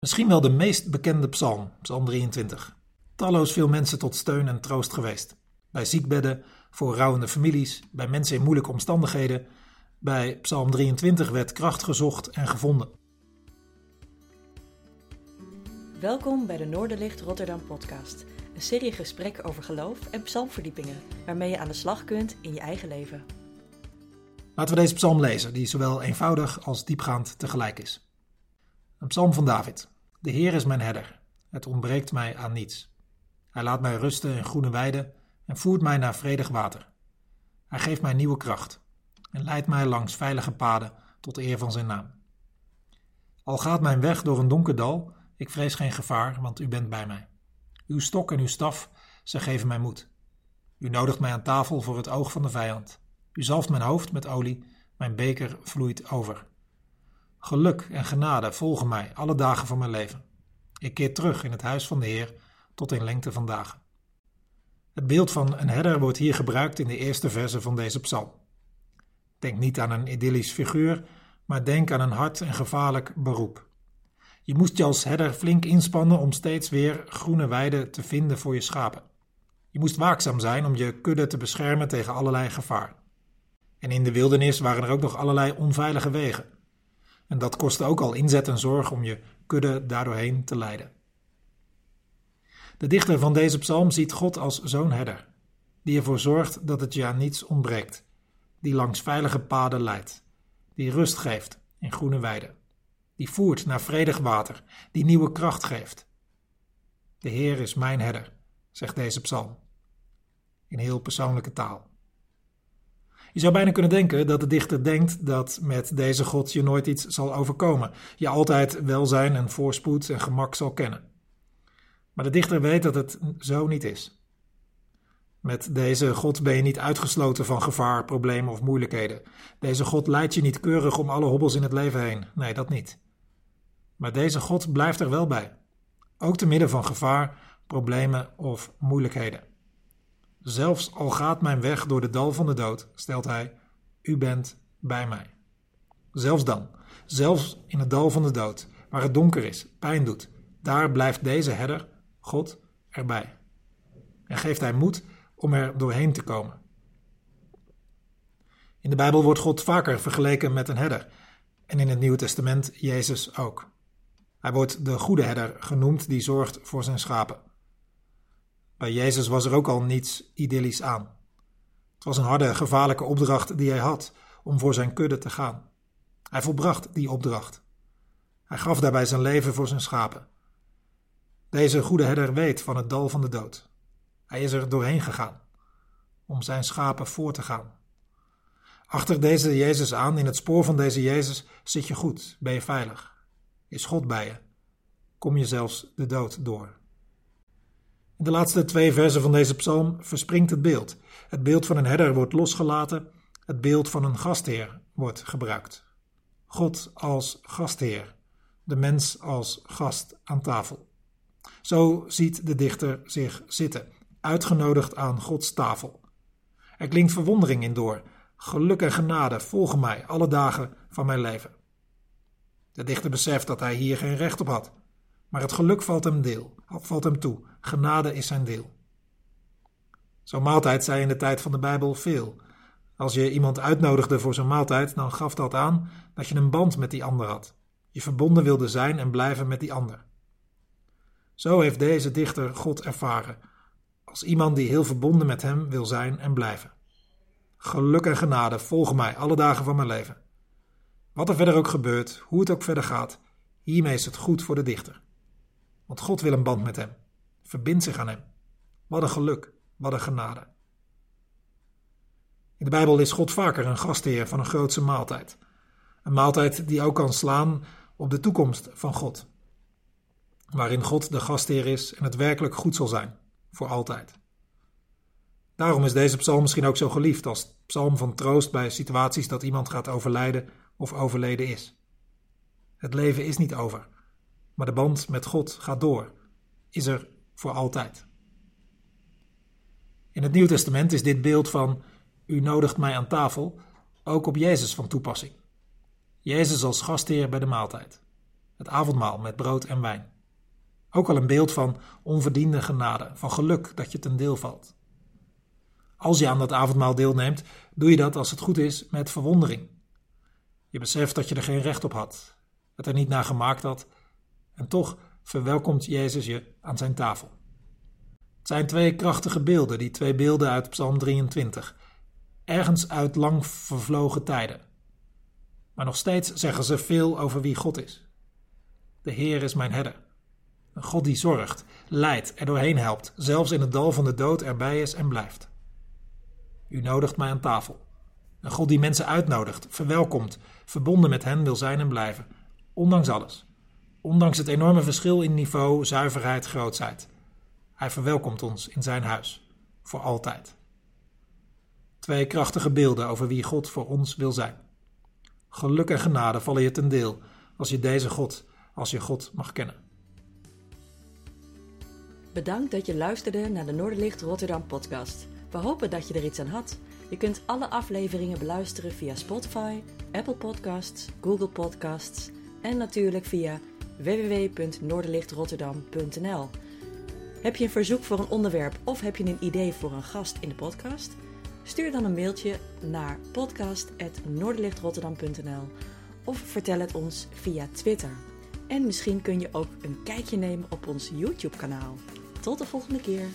Misschien wel de meest bekende psalm, Psalm 23. Talloos veel mensen tot steun en troost geweest. Bij ziekbedden, voor rouwende families, bij mensen in moeilijke omstandigheden. Bij Psalm 23 werd kracht gezocht en gevonden. Welkom bij de Noorderlicht Rotterdam podcast. Een serie gesprekken over geloof en psalmverdiepingen, waarmee je aan de slag kunt in je eigen leven. Laten we deze psalm lezen, die zowel eenvoudig als diepgaand tegelijk is. Een psalm van David. De Heer is mijn herder. Het ontbreekt mij aan niets. Hij laat mij rusten in groene weiden en voert mij naar vredig water. Hij geeft mij nieuwe kracht en leidt mij langs veilige paden tot eer van zijn naam. Al gaat mijn weg door een donker dal, ik vrees geen gevaar, want u bent bij mij. Uw stok en uw staf, ze geven mij moed. U nodigt mij aan tafel voor het oog van de vijand. U zalft mijn hoofd met olie, mijn beker vloeit over. Geluk en genade volgen mij alle dagen van mijn leven. Ik keer terug in het huis van de Heer tot in lengte van dagen. Het beeld van een herder wordt hier gebruikt in de eerste verse van deze psalm. Denk niet aan een idyllisch figuur, maar denk aan een hard en gevaarlijk beroep. Je moest je als herder flink inspannen om steeds weer groene weiden te vinden voor je schapen. Je moest waakzaam zijn om je kudde te beschermen tegen allerlei gevaar. En in de wildernis waren er ook nog allerlei onveilige wegen. En dat kostte ook al inzet en zorg om je kudde daardoorheen te leiden. De dichter van deze psalm ziet God als zo'n herder, die ervoor zorgt dat het je aan niets ontbreekt, die langs veilige paden leidt, die rust geeft in groene weiden, die voert naar vredig water, die nieuwe kracht geeft. De Heer is mijn herder, zegt deze psalm, in heel persoonlijke taal. Je zou bijna kunnen denken dat de dichter denkt dat met deze God je nooit iets zal overkomen. Je altijd welzijn en voorspoed en gemak zal kennen. Maar de dichter weet dat het zo niet is. Met deze God ben je niet uitgesloten van gevaar, problemen of moeilijkheden. Deze God leidt je niet keurig om alle hobbels in het leven heen. Nee, dat niet. Maar deze God blijft er wel bij. Ook te midden van gevaar, problemen of moeilijkheden. Zelfs al gaat mijn weg door de dal van de dood, stelt hij, u bent bij mij. Zelfs dan, zelfs in het dal van de dood, waar het donker is, pijn doet, daar blijft deze herder, God, erbij. En geeft hij moed om er doorheen te komen. In de Bijbel wordt God vaker vergeleken met een herder, en in het Nieuwe Testament Jezus ook. Hij wordt de goede herder genoemd die zorgt voor zijn schapen. Bij Jezus was er ook al niets idyllisch aan. Het was een harde, gevaarlijke opdracht die hij had om voor zijn kudde te gaan. Hij volbracht die opdracht. Hij gaf daarbij zijn leven voor zijn schapen. Deze goede herder weet van het dal van de dood. Hij is er doorheen gegaan om zijn schapen voor te gaan. Achter deze Jezus aan, in het spoor van deze Jezus, zit je goed, ben je veilig. Is God bij je? Kom je zelfs de dood door. In de laatste twee versen van deze psalm verspringt het beeld. Het beeld van een herder wordt losgelaten, het beeld van een gastheer wordt gebruikt. God als gastheer, de mens als gast aan tafel. Zo ziet de dichter zich zitten, uitgenodigd aan Gods tafel. Er klinkt verwondering in door. Geluk en genade volgen mij alle dagen van mijn leven. De dichter beseft dat hij hier geen recht op had. Maar het geluk valt hem deel, valt hem toe. Genade is zijn deel. Zo'n maaltijd zei in de tijd van de Bijbel veel. Als je iemand uitnodigde voor zo'n maaltijd, dan gaf dat aan dat je een band met die ander had. Je verbonden wilde zijn en blijven met die ander. Zo heeft deze dichter God ervaren, als iemand die heel verbonden met hem wil zijn en blijven. Geluk en genade volgen mij alle dagen van mijn leven. Wat er verder ook gebeurt, hoe het ook verder gaat, hiermee is het goed voor de dichter. Want God wil een band met hem. Verbind zich aan hem. Wat een geluk, wat een genade. In de Bijbel is God vaker een gastheer van een grootse maaltijd. Een maaltijd die ook kan slaan op de toekomst van God. Waarin God de gastheer is en het werkelijk goed zal zijn, voor altijd. Daarom is deze psalm misschien ook zo geliefd als psalm van troost bij situaties dat iemand gaat overlijden of overleden is. Het leven is niet over maar de band met God gaat door, is er voor altijd. In het Nieuw Testament is dit beeld van u nodigt mij aan tafel ook op Jezus van toepassing. Jezus als gastheer bij de maaltijd. het avondmaal met brood en wijn. Ook al een beeld van onverdiende genade, van geluk dat je ten deel valt. Als je aan dat avondmaal deelneemt, doe je dat als het goed is met verwondering. Je beseft dat je er geen recht op had, het er niet naar gemaakt had, en toch verwelkomt Jezus je aan zijn tafel. Het zijn twee krachtige beelden, die twee beelden uit Psalm 23, ergens uit lang vervlogen tijden. Maar nog steeds zeggen ze veel over wie God is. De Heer is mijn herder. Een God die zorgt, leidt, er doorheen helpt, zelfs in het dal van de dood erbij is en blijft. U nodigt mij aan tafel. Een God die mensen uitnodigt, verwelkomt, verbonden met hen wil zijn en blijven, ondanks alles. Ondanks het enorme verschil in niveau, zuiverheid, grootsheid. Hij verwelkomt ons in zijn huis, voor altijd. Twee krachtige beelden over wie God voor ons wil zijn. Geluk en genade vallen je ten deel als je deze God, als je God mag kennen. Bedankt dat je luisterde naar de Noorderlicht Rotterdam podcast. We hopen dat je er iets aan had. Je kunt alle afleveringen beluisteren via Spotify, Apple Podcasts, Google Podcasts en natuurlijk via www.noorderlichtrotterdam.nl. Heb je een verzoek voor een onderwerp of heb je een idee voor een gast in de podcast? Stuur dan een mailtje naar podcast.noorderlichtrotterdam.nl of vertel het ons via Twitter. En misschien kun je ook een kijkje nemen op ons YouTube-kanaal. Tot de volgende keer.